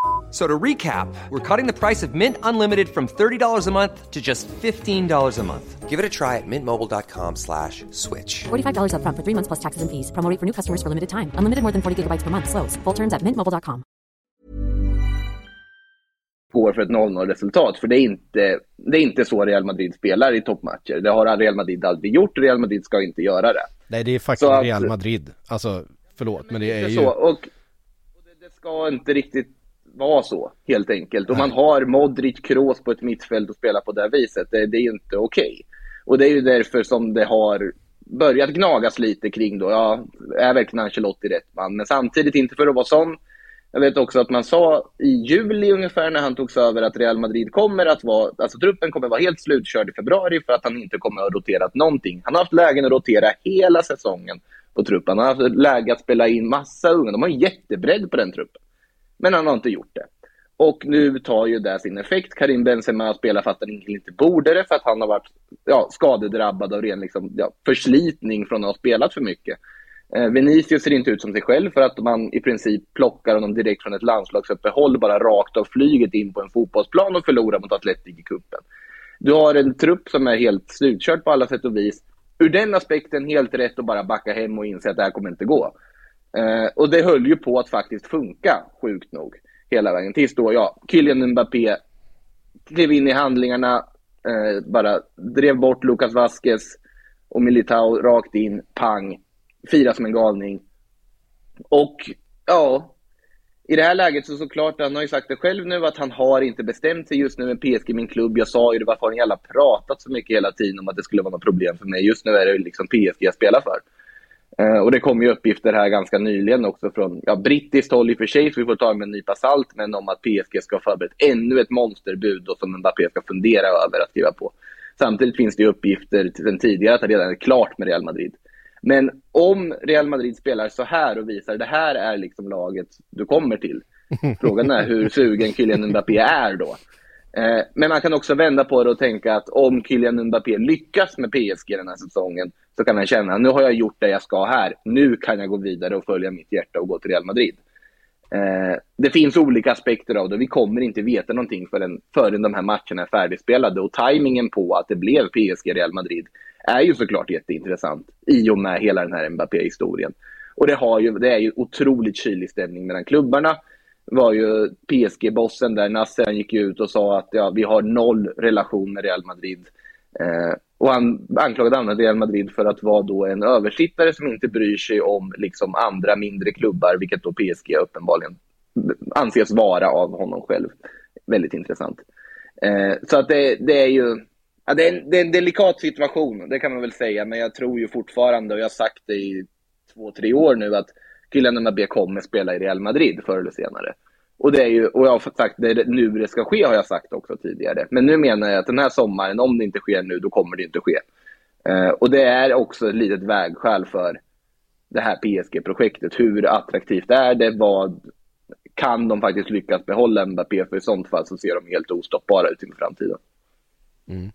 So to recap, we're cutting the price of Mint Unlimited from $30 a month to just $15 a month. Give it a try at mintmobile.com slash switch. $45 upfront for three months plus taxes and fees. Promo for new customers for limited time. Unlimited more than 40 gigabytes per month. Slows. Full terms at mintmobile.com. går för ett 0-0 resultat. För det är, inte, det är inte så Real Madrid spelar i toppmatcher. Det har Real Madrid aldrig gjort Real Madrid ska inte göra det. Nej det är faktiskt Real Madrid, alltså förlåt men det är ju så. Och, och det, det ska inte riktigt vara så, helt enkelt. Och man har Modric, Kroos på ett mittfält och spelar på det viset. Det, det är inte okej. Och det är ju därför som det har börjat gnagas lite kring då, ja, är verkligen Ancelotti rätt man? Men samtidigt inte för att vara sån. Jag vet också att man sa i juli ungefär när han togs över att Real Madrid kommer att vara, alltså truppen kommer vara helt slutkörd i februari för att han inte kommer att ha roterat någonting. Han har haft lägen att rotera hela säsongen på truppen. Han har haft läge att spela in massa unga. De har en jättebredd på den truppen. Men han har inte gjort det. Och nu tar ju det sin effekt. Karim Benzema spelar fast han inte borde det för att han har varit ja, skadedrabbad av ren liksom, ja, förslitning från att ha spelat för mycket. Eh, Vinicius ser inte ut som sig själv för att man i princip plockar honom direkt från ett landslagsuppehåll bara rakt av flyget in på en fotbollsplan och förlorar mot Atletic i kuppen. Du har en trupp som är helt slutkörd på alla sätt och vis. Ur den aspekten helt rätt att bara backa hem och inse att det här kommer inte gå. Eh, och det höll ju på att faktiskt funka, sjukt nog, hela vägen. Tills då, ja, Kylian Mbappé klev in i handlingarna, eh, bara drev bort Lucas Vasquez och Militao rakt in, pang, fira som en galning. Och ja, i det här läget så såklart, han har ju sagt det själv nu, att han har inte bestämt sig just nu med PSG, min klubb. Jag sa ju det, varför har ni alla pratat så mycket hela tiden om att det skulle vara något problem för mig? Just nu är det liksom PSG jag spelar för. Eh, och det kom ju uppgifter här ganska nyligen också från ja, brittiskt håll i och för sig, så vi får ta med en nypa salt, men om att PSG ska ha förberett ännu ett monsterbud och som Mbappé ska fundera över att skriva på. Samtidigt finns det ju uppgifter sedan tidigare att det redan är klart med Real Madrid. Men om Real Madrid spelar så här och visar det här är liksom laget du kommer till. Frågan är hur sugen Kylian Mbappé är då. Eh, men man kan också vända på det och tänka att om Kylian Mbappé lyckas med PSG den här säsongen så kan han känna nu har jag gjort det jag ska här. Nu kan jag gå vidare och följa mitt hjärta och gå till Real Madrid. Eh, det finns olika aspekter av det. Vi kommer inte veta någonting förrän, förrän de här matcherna är färdigspelade. Och tajmingen på att det blev PSG-Real Madrid är ju såklart jätteintressant i och med hela den här Mbappé-historien. Och det, har ju, det är ju otroligt kylig stämning mellan klubbarna var ju PSG-bossen där, Nasser, gick ut och sa att ja, vi har noll relation med Real Madrid. Eh, och han anklagade andra Real Madrid för att vara då en översittare som inte bryr sig om liksom andra mindre klubbar, vilket då PSG uppenbarligen anses vara av honom själv. Väldigt intressant. Eh, så att det, det är ju ja, det, är en, det är en delikat situation, det kan man väl säga, men jag tror ju fortfarande, och jag har sagt det i två, tre år nu, att Kylian B kommer spela i Real Madrid förr eller senare. Och, det är ju, och jag har sagt det är nu det ska ske, har jag sagt också tidigare. Men nu menar jag att den här sommaren, om det inte sker nu, då kommer det inte ske. Eh, och det är också ett litet vägskäl för det här PSG-projektet. Hur attraktivt är det? Vad kan de faktiskt lyckas behålla Mbappé? För i sånt fall så ser de helt ostoppbara ut inför framtiden. Mm.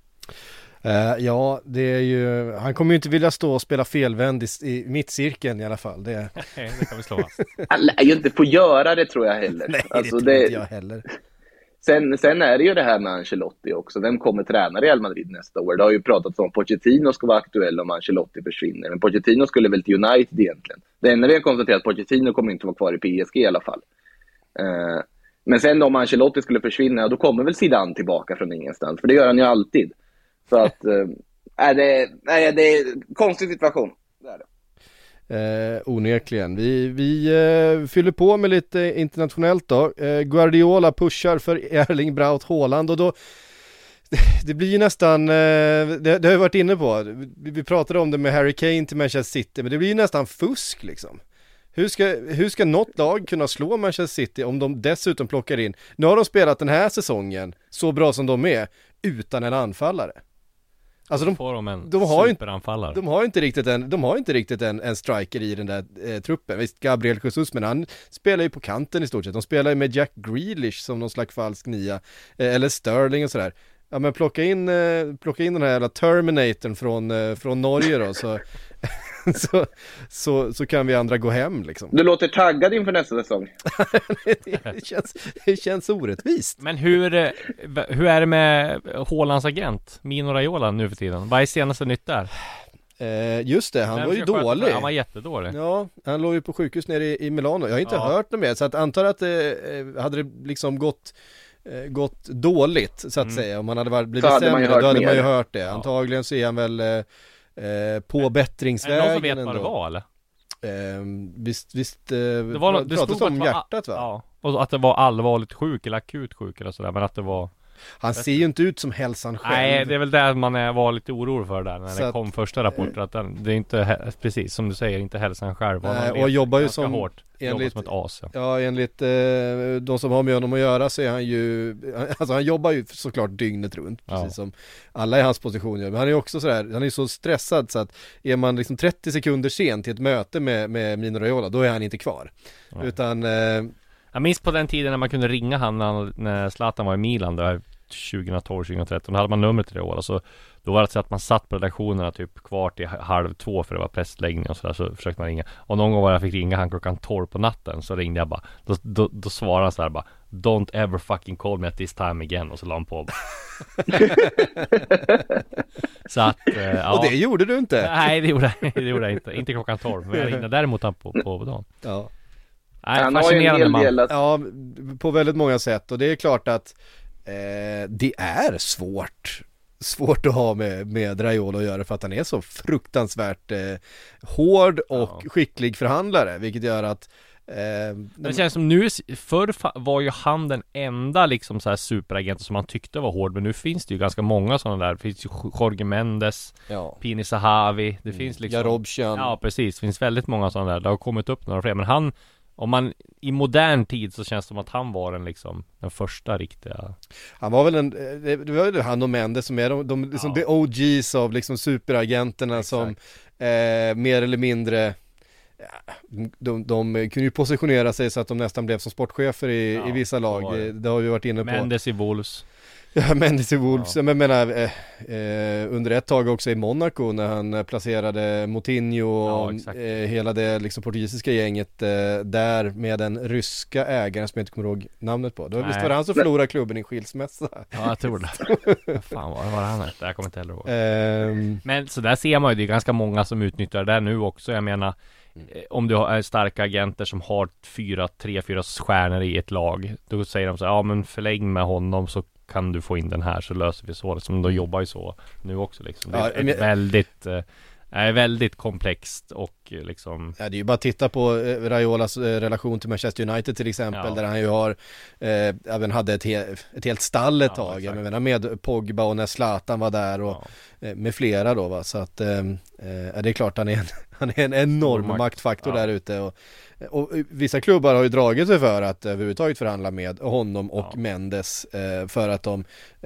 Uh, ja, det är ju, han kommer ju inte vilja stå och spela felvänd i, i mittcirkeln i alla fall. Det, det kan vi slå fast. Han lär ju inte få göra det tror jag heller. Nej, alltså, det tror inte jag heller. Sen, sen är det ju det här med Ancelotti också. Vem kommer träna Real Madrid nästa år? Det har ju pratats om Pochettino ska vara aktuell om Ancelotti försvinner. Men Pochettino skulle väl till United egentligen. Det enda vi har konstaterat är att Pochettino kommer inte vara kvar i PSG i alla fall. Uh, men sen om Ancelotti skulle försvinna, då kommer väl Zidane tillbaka från ingenstans. För det gör han ju alltid. Så att, äh, det, nej, det är en konstig situation. Det är det. Eh, onekligen. Vi, vi eh, fyller på med lite internationellt då. Eh, Guardiola pushar för Erling Braut Haaland och då det blir ju nästan, eh, det, det har jag varit inne på, vi, vi pratade om det med Harry Kane till Manchester City, men det blir ju nästan fusk liksom. Hur ska, hur ska något lag kunna slå Manchester City om de dessutom plockar in, nu har de spelat den här säsongen så bra som de är, utan en anfallare. Alltså de, får de en de har superanfallare. Inte, de har inte riktigt en, de har inte riktigt en, en striker i den där eh, truppen. Visst, Gabriel Jesus, men han spelar ju på kanten i stort sett. De spelar ju med Jack Grealish som någon slags falsk nia, eh, eller Sterling och sådär. Ja men plocka in, eh, plocka in den här jävla Terminatorn från, eh, från Norge då så, så, så, så kan vi andra gå hem liksom. Du låter taggad inför nästa säsong. det, känns, det känns orättvist. Men hur, eh, hur är det med Hålands agent, Mino Raiola nu för tiden? Vad är senaste nytt där? Eh, just det, han Vem var ju dålig. Han var jättedålig. Ja, han låg ju på sjukhus nere i, i Milano. Jag har inte Ja. hört något mer, så att antar att det eh, hade det liksom gått eh, gått dåligt så att Mm. säga, om han hade varit, blivit Så sämre, då hört hade man ju hört det. Antagligen så är han väl eh, eh, på Är det bättringsvägen någon som vet vad det ändå. var eller? Eh, visst, visst, eh, Det var det att om hjärtat va? Ja, och att det var allvarligt sjuk eller akut sjuk eller sådär, men att det var Han ser ju inte ut som hälsan själv. Nej, det är väl där man är, var lite orolig för där när Så det att- kom första rapporter att den, det är inte, precis som du säger, inte hälsan själv. Nej, Han och jobbar ju som- hårt. Enligt- som ett as ja. Ja, enligt eh, de som har med honom att göra så är han ju, alltså han jobbar ju såklart dygnet runt, Ja. precis som alla i hans position gör. Men han är ju också sådär, han är ju så stressad så att är man liksom 30 sekunder sen till ett möte med, med Mino Raiola, då är han inte kvar. Nej. Utan, eh, Jag minns på den tiden när man kunde ringa han när, han- när Zlatan var i Milan där 2012, 2013, då hade man numret till Raiola så Då var det så att man satt på redaktionerna typ kvar till halv två för det var pressläggning och sådär så försökte man ringa. Och någon gång var jag fick ringa han klockan 12 på natten så ringde jag bara. Då, då, då svarade han såhär bara Don't ever fucking call me at this time again. Och så la han på. Bara. Så att, eh, ja. Och det gjorde du inte? Nej det gjorde, jag- det gjorde jag inte, inte klockan 12 Men jag ringde däremot han på, på dagen. Ja. Nej, Han har ju en fascinerande hel man. del att- Ja, på väldigt många sätt. Och det är klart att eh, det är svårt svårt att ha med, med Raiola att göra för att han är så fruktansvärt eh, hård och skicklig förhandlare vilket gör att eh, Det känns som nu, förr var ju han den enda liksom så här superagenten som man tyckte var hård Men nu finns det ju ganska många sådana där. Det finns ju Jorge Mendes Ja. Pini Sahavi Det finns liksom Jarobsjan. Ja precis, det finns väldigt många sådana där. Det har kommit upp några fler Men han Om man i modern tid så känns det som att han var den liksom Den första riktiga. Han var väl en, eh, det var väl han och Mendes som är de, de liksom the OGs av liksom superagenterna som eh, mer eller mindre ja, de, de kunde ju positionera sig så att de nästan blev som sportchefer i, Ja, i vissa lag, det. det har vi varit inne på. Mendes i Wolves Ja, Mendes i Wolves, men jag menar eh, eh, under ett tag också i Monaco när han eh, placerade Moutinho och exakt. eh, hela det liksom portugisiska gänget eh, där med den ryska ägaren som jag inte kommer ihåg namnet på. Det var, visst var det han som förlorade klubben i skilsmässa? Ja jag tror det Vad fan var det, var det han hette? Jag kommer inte heller ihåg Ehm, Men så där ser man ju, det är ganska många som utnyttjar det där nu också Jag menar eh, Om du har starka agenter som har fyra, tre, fyra stjärnor i ett lag Då säger de så här, ja men förläng med honom så kan du få in den här så löser vi så liksom. De jobbar ju så nu också liksom Det är Ja, men- väldigt eh, är väldigt komplext och eh, liksom Ja det är ju bara att titta på eh, Raiolas eh, relation till Manchester United till exempel Ja. där han ju har eh, även hade ett, he ett helt stall ett tag. Jag menar med Pogba och när Zlatan var där och eh, med flera då va så att eh, eh, det är klart han är en, han är en enorm maktfaktor Ja. där ute och, och vissa klubbar har ju dragit sig för att överhuvudtaget förhandla med honom och Mendes eh, för att de,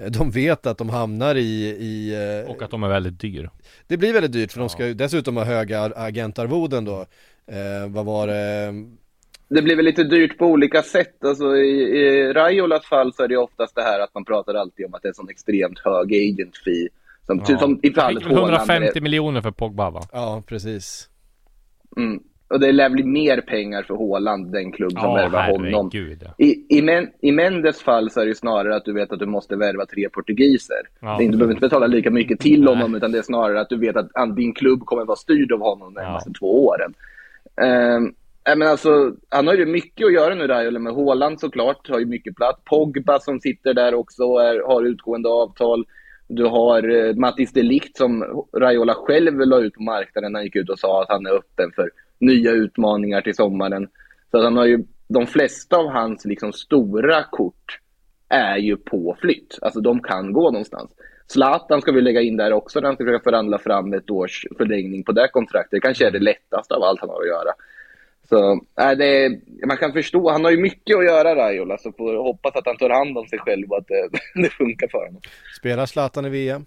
de vet att de hamnar i, i eh, Och att de är väldigt dyr det blir väldigt dyrt för de ska ju dessutom ha höga agentarvoden då. Eh, vad var det? Det blir väl lite dyrt på olika sätt. Alltså, i, I Raiolas fall så är det oftast det här att man pratar alltid om att det är en sån extremt hög agent fee. Som, Ja. som i fallet Fick väl Haaland. 150 miljoner för Pogba va? Ja, precis. Mm. Och det lär bli mer pengar för Haaland, den klubb som Ja, värvar honom. ja. I, i, Men, I Mendes fall så är det ju snarare att du vet att du måste värva tre portugiser. Ja. Det är inte- Du behöver inte betala lika mycket till honom, utan det är snarare att du vet att ah, din klubb kommer vara styrd av honom de närmaste två åren. Um, men alltså, han har ju mycket att göra nu, Raiola, med Haaland såklart, har ju mycket plats. Pogba som sitter där också är, har utgående avtal. Du har eh, Mattis Delict som Raiola själv la ut på marknaden när han gick ut och sa att han är öppen för nya utmaningar till sommaren. Så att han har ju, de flesta av hans liksom stora kort är ju på flytt. Alltså de kan gå någonstans. Zlatan ska vi lägga in där också när han ska försöka förhandla fram ett års förlängning på det kontraktet. Det kanske är det lättaste av allt han har att göra. Så äh, det är, man kan förstå, han har ju mycket att göra Raiola, så får hoppas att han tar hand om sig själv och att det, det funkar för honom. Spelar Zlatan i VM?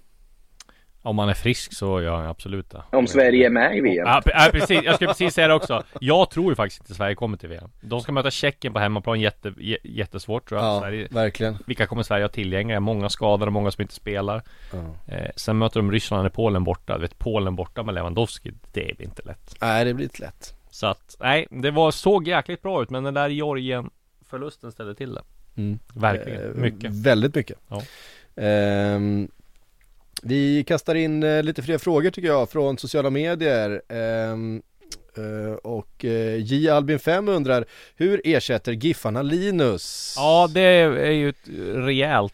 Om man är frisk så gör han absolut det Om Sverige är med i VM. Ja, ja precis, jag skulle precis säga det också Jag tror ju faktiskt inte Sverige kommer till VM De ska möta Tjeckien på hemmaplan, jätte, jättesvårt tror jag Ja, Sverige, verkligen. Vilka kommer Sverige ha tillgängliga? Många skadade, många som inte spelar eh, Sen möter de Ryssland och Polen borta, du vet Polen borta med Lewandowski Det blir inte lätt Nej, det blir inte lätt. Så att, nej, det var, såg jäkligt bra ut men den där Georgien Förlusten ställde till det Mm. Verkligen, Eh, mycket Väldigt mycket. Ja. Ehm, vi kastar in eh, lite fler frågor tycker jag från sociala medier. Eh, och eh, J Albin 5 undrar Hur ersätter Giffarna Linus? Ja, det är ju ett rejält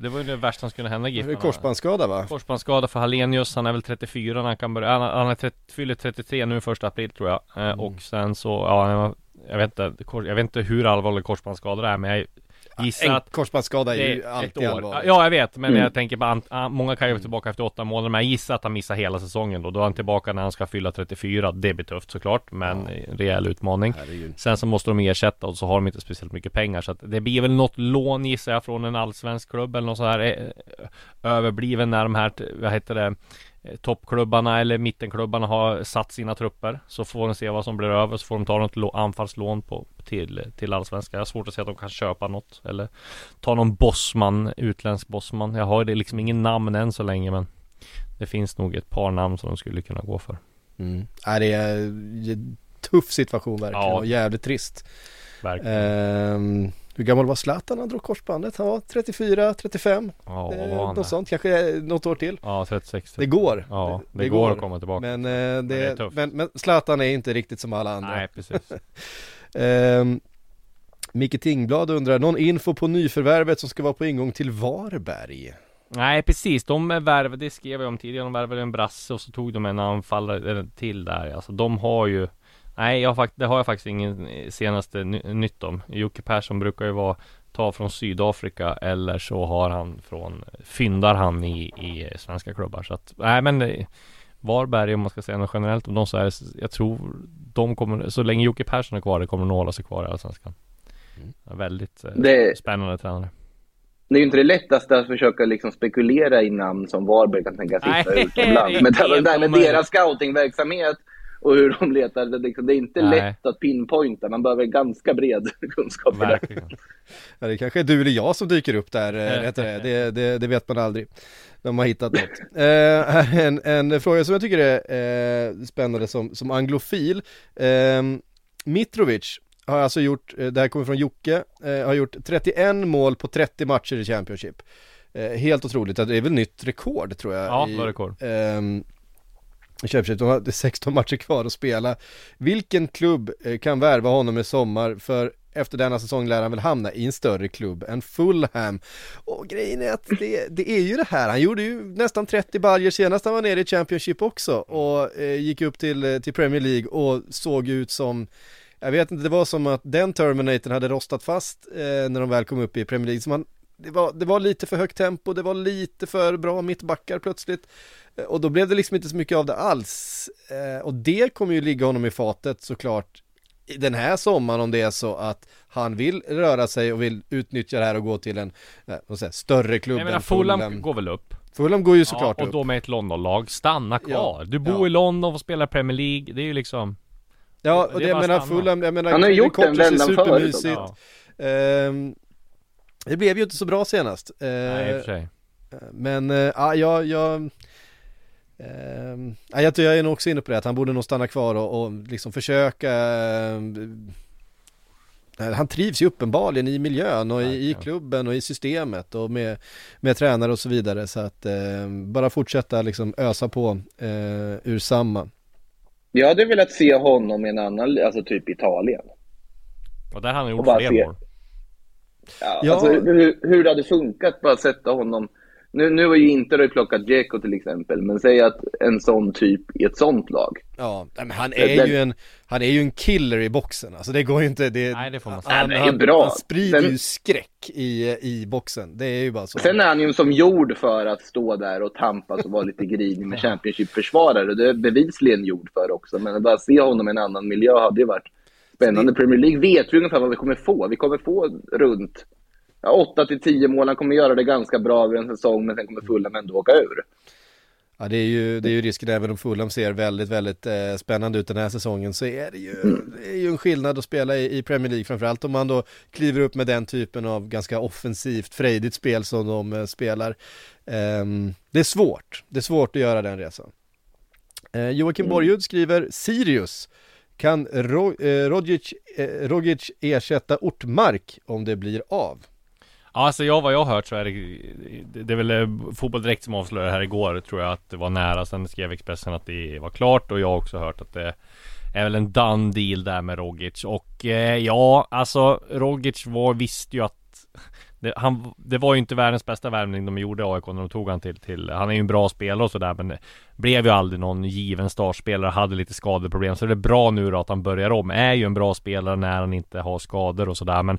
Det var ju det värsta som skulle hända Det är Giffarna korsbandsskada va? Korsbandsskada för Hallenius, han är väl 34 när han kan börja, han, han är 30, fyller 33 nu första april tror jag Mm. Och sen så, ja jag vet inte, jag vet inte hur allvarlig korsbandsskada det är men jag gissar En att korsbandsskada är ju ett alltid år. allvarligt. Ja jag vet, men Mm. jag tänker på an, Många kan ju vara tillbaka efter åtta månader Men jag gissar att han missar hela säsongen då Då är han tillbaka när han ska fylla 34 Det blir tufft såklart Men en rejäl utmaning Sen så måste de ersätta och så har de inte speciellt mycket pengar Så att det blir väl något lån gissar jag från en allsvensk klubb eller något så här eh, Överbliven när de här, vad heter det toppklubbarna eller mittenklubbarna har satt sina trupper. Så får de se vad som blir över, så får de ta något anfallslån på, till, till allsvenskan. Jag har svårt att se att de kan köpa något. Eller ta någon bossman, utländsk bossman. Jag har det liksom ingen namn än så länge men det finns nog ett par namn som de skulle kunna gå för. Mm. Ja, det är en tuff situation verkligen Ja. och jävligt trist. Verkligen. Ehm, hur gammal var Zlatan när han drog korsbandet? Han var 34, 35? Ja, eh, var han något sånt, kanske eh, något år till. Ja, 36. Det går. Ja, det, går att komma tillbaka. Men, eh, det är det, tufft. men, men Zlatan är inte riktigt som alla andra. Nej, precis. Ehm, Micke Tingblad undrar, någon info på nyförvärvet som ska vara på ingång till Varberg? Nej precis, de värvade, det skrev jag om tidigare, de värvade en brasse och så tog de en anfallare eh, till där Alltså de har ju Nej jag det har jag faktiskt ingen eh, senaste ny- nytt om. Jocke Persson brukar ju vara Ta från Sydafrika eller så har han från Fyndar han i, i svenska klubbar. Så att Nej men eh, Varberg om man ska säga något generellt om dem så är det, jag tror de kommer, så länge Jocke Persson är kvar, det kommer nog hålla sig kvar i Allsvenskan. Ja, Väldigt eh, Det- spännande tränare. Det är ju inte det lättaste att försöka liksom spekulera i namn som Varberg kan tänkas hitta utomlands. Men med deras scoutingverksamhet och hur de letar, det, liksom, det är inte Nej. lätt att pinpointa. Man behöver ganska bred kunskap. i det. Verkligen Ja, det kanske är du eller jag som dyker upp där, eh, det? Det, det, vet man aldrig. De har hittat något. Eh, en, en fråga som jag tycker är eh, spännande som, som anglofil. Eh, Mitrovic har alltså gjort, eh, det här kommer från Jocke, eh, har gjort 31 mål på 30 matcher i Championship. Eh, helt otroligt, det är väl nytt rekord tror jag. Ja, i, det var rekord ehm, i De har 16 matcher kvar att spela. Vilken klubb eh, kan värva honom i sommar? För efter denna säsong lär han väl hamna i en större klubb än Fulham. Och grejen är att det, det är ju det här, han gjorde ju nästan 30 baljer senast han var nere i Championship också och eh, gick upp till, eh, till Premier League och såg ut som jag vet inte, det var som att den Terminatorn hade rostat fast eh, när de väl kom upp i Premier League. Så man, det, var, det var lite för högt tempo, det var lite för bra mittbackar plötsligt. Eh, Och då blev det liksom inte så mycket av det alls. Eh, och det kommer ju ligga honom i fatet såklart den här sommaren om det är så att han vill röra sig och vill utnyttja det här och gå till en nej, vad säger, jag, större klubb Jag menar än Fulham går väl upp? Fulham går ju såklart ja, och upp. då med ett Londonlag, stanna kvar. Ja, Du bor ja. i London och spelar Premier League, det är ju liksom Ja, och det det, jag menar stanna. Fulham, jag menar Han har gjort den vändan förut supermysigt. också. Ehm, det blev ju inte så bra senast. Eh, Nej i och för sig Men, eh, ja, jag, jag, ehm, ja, jag, jag är nog också inne på det, att han borde nog stanna kvar och, och liksom försöka eh, han trivs ju uppenbarligen i miljön och i, i klubben och i systemet och med, med tränare och så vidare så att eh, bara fortsätta liksom ösa på eh, ur samma. Jag hade velat se honom i en annan, alltså typ Italien. Och där har han gjort fler se- mål Ja, Ja. Alltså, hur, hur det hade funkat bara sätta honom. Nu, nu har ju inte det plockat Dzeko till exempel, men säg att en sån typ i ett sånt lag. Ja, men han Det- är det- ju en, han är ju en killer i boxen, alltså det går ju inte, det, Nej, det får man säga. han, det är han, bra. han sprider Sen- ju skräck i, i boxen, det är ju bara så. Sen är han ju som gjord för att stå där och tampas och vara lite grinig med Championship-försvarare. Det är bevisligen gjord för också, men att bara se honom i en annan miljö hade ju varit spännande. Premier League vet ju ungefär vad vi kommer få. Vi kommer få runt 8 till 10 mål. Han kommer göra det ganska bra över en säsong, men sen kommer Fulham ändå åka ur. Ja det är ju, det är ju risken även om Fulham ser väldigt, väldigt eh, spännande ut den här säsongen så är det ju, det är ju en skillnad att spela i, i Premier League framförallt om man då kliver upp med den typen av ganska offensivt, frejdigt spel som de eh, spelar. Ehm, det är svårt, det är svårt att göra den resan. Eh, Joakim Borgud skriver Sirius kan Ro, eh, Rogic, eh, Rogic ersätta Ortmark om det blir av? Alltså jag vad jag har hört så är det Det är väl eh, Fotboll Direkt som avslöjade här igår Tror jag att det var nära. Sen skrev Expressen att det var klart Och jag har också hört att det är väl en done deal där med Rogic. Och eh, ja, alltså Rogic var, visste ju att det, han, det var ju inte världens bästa värvning de gjorde i AIK när de tog han till, till Han är ju en bra spelare och sådär men Blev ju aldrig någon given startspelare Hade lite skadeproblem. Så det är bra nu då att han börjar om. Är ju en bra spelare när han inte har skador och sådär men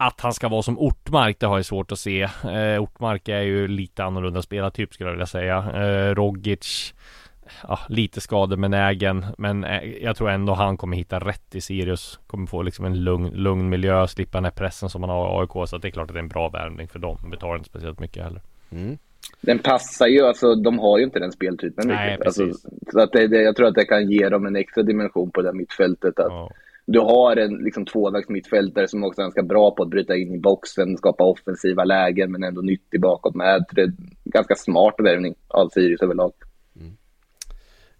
att han ska vara som Ortmark, det har jag svårt att se. Eh, Ortmark är ju lite annorlunda spelartyp skulle jag vilja säga. Eh, Rogic, ja, lite skadebenägen, men eh, jag tror ändå han kommer hitta rätt i Sirius. Kommer få liksom en lugn, lugn miljö, slippa den här pressen som man har i AIK. Så att det är klart att det är en bra värvning för dem. Betalar inte speciellt mycket heller. Mm. Den passar ju, alltså de har ju inte den speltypen Nej, riktigt. Alltså, precis. så att det, det, jag tror att det kan ge dem en extra dimension på det mittfältet. Att Ja. Du har en liksom, tvåvägs mittfältare som också är ganska bra på att bryta in i boxen, skapa offensiva lägen men ändå nyttig bakåt med. Det är en ganska smart värvning av Sirius överlag.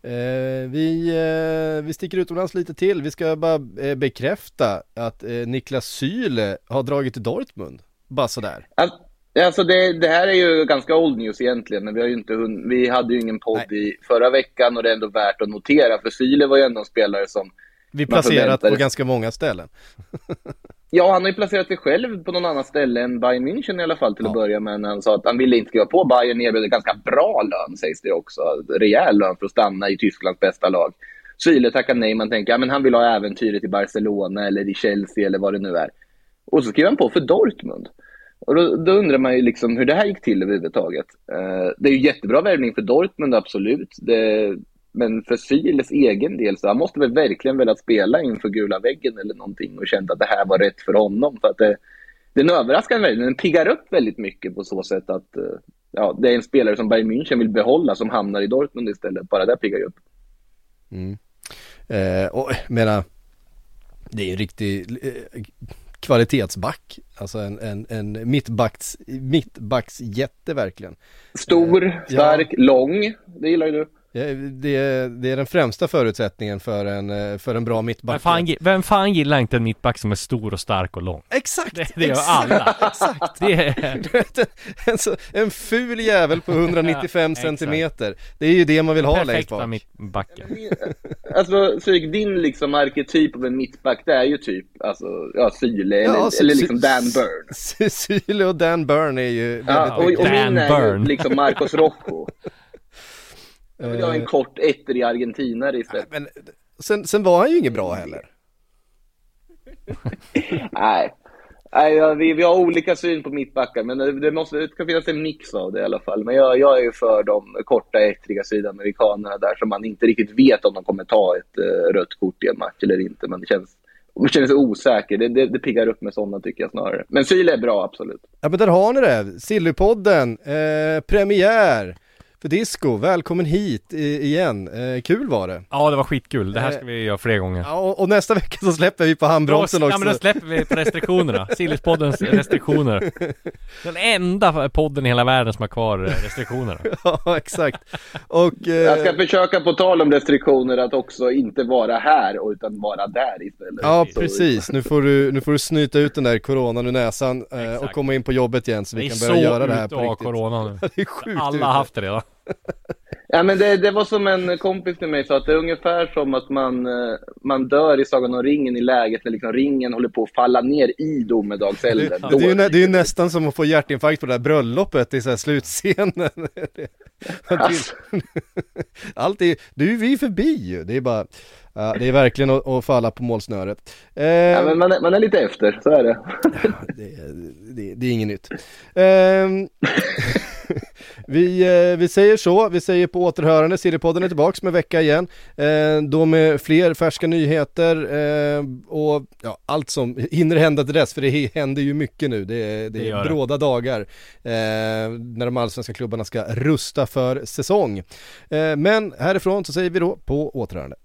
Eh, vi, eh, vi sticker utomlands lite till. Vi ska bara eh, bekräfta att eh, Niklas Syle har dragit till Dortmund. Bara sådär. Alltså, Alltså det, det här är ju ganska old news egentligen, men vi, har ju inte vi hade ju ingen podd i förra veckan och det är ändå värt att notera, för Syle var ju ändå en spelare som Vi placerat på ganska många ställen. Ja, han har ju placerat sig själv på någon annan ställe än Bayern München i alla fall till att börja med. Han sa att han ville inte skriva på. Bayern erbjöd en ganska bra lön sägs det också. Rejäl lön för att stanna i Tysklands bästa lag. Syle tackar nej. Man tänker att ja, han vill ha äventyret i Barcelona eller i Chelsea eller vad det nu är. Och så skriver han på för Dortmund. Och då, då undrar man ju liksom hur det här gick till överhuvudtaget. Eh, det är ju jättebra värvning för Dortmund, absolut. Det, men för Syles egen del så han måste väl verkligen velat spela inför gula väggen eller någonting och känt att det här var rätt för honom. För att det, den överraskar väldigt, den piggar upp väldigt mycket på så sätt att eh, ja, det är en spelare som Bayern München vill behålla som hamnar i Dortmund istället. Bara det piggar upp. Mm. Eh, och menar, det är en riktig eh, kvalitetsback. Alltså en, en, en mittbacks, mittbacksjätte verkligen. Stor, stark, lång. Det gillar ju du. Ja, det, är, det är den främsta förutsättningen för en, eh, för en bra Vem mittback. fan, gi- vem fan gillar inte en mittback som är stor och stark och lång? Exakt! Det, det gör exakt, alla. Exakt! Det är, en, så, en ful jävel på 195 exakt. centimeter. Det är ju det man vill ha längst perfekta bak. mittbacken. Alltså, Syk, din liksom arketyp av en mittback, det är ju typ alltså, ja, Syle eller, Ja, Sy- eller liksom Dan Burn. Syle och Dan Burn är ju Ja, och, och viktiga. Dan min är ju liksom Marcos Rocco. Jag vill ha en Eh, kort ettrig argentinare istället. men sen, sen var han ju inget bra heller. Nej. Nej, vi, vi har olika syn på mittbackar, men det, det, måste, det ska finnas en mix av det i alla fall. Men jag, jag är ju för de korta, ettriga sydamerikanerna där som man inte riktigt vet om de kommer ta ett uh, rött kort i en match eller inte. Men det känns, man känner sig osäker. Det, det, det piggar upp med sådana tycker jag snarare. Men Syle är bra, absolut. Ja men där har ni det, Sillypodden, eh, premiär för Disco, välkommen hit igen, eh, kul var det. Ja, det var skitkul. Det här ska vi göra fler gånger. Ja, och, och nästa vecka så släpper vi på handbromsen också. Ja men då släpper vi på restriktionerna, Sillispoddens restriktioner Den enda podden i hela världen som har kvar restriktionerna ja exakt. Och eh, Jag ska försöka, på tal om restriktioner, att också inte vara här utan vara där istället. Ja Så- precis, nu får, du, nu får du snyta ut den där coronan ur näsan eh, och komma in på jobbet igen så vi är kan så börja göra det här ute på av riktigt. corona nu det är sjukt Alla ute. har haft det redan Ja, men det, det var som en kompis till mig sa, att det är ungefär som att man, eh, man dör i Sagan om ringen i läget när liksom ringen håller på att falla ner i domedagselden. Det, det, är ju, det är ju nästan som att få hjärtinfarkt på det där bröllopet i så här slutscenen. Alltså. Allt är, du vi är förbi ju, det är bara, ja, det är verkligen att, att falla på målsnöret. Eh, Ja, men man, är, man är lite efter, så är det. det, det, är inget nytt. Ehm, vi, eh, vi säger så, vi säger på återhörande, Sillypodden är tillbaks med vecka igen. Eh, då med fler färska nyheter eh, och ja, allt som hinner hända till dess, för det händer ju mycket nu. Det, är- det är det. bråda dagar när de allsvenska klubbarna ska rusta för säsong. Men härifrån så säger vi då på återhörande.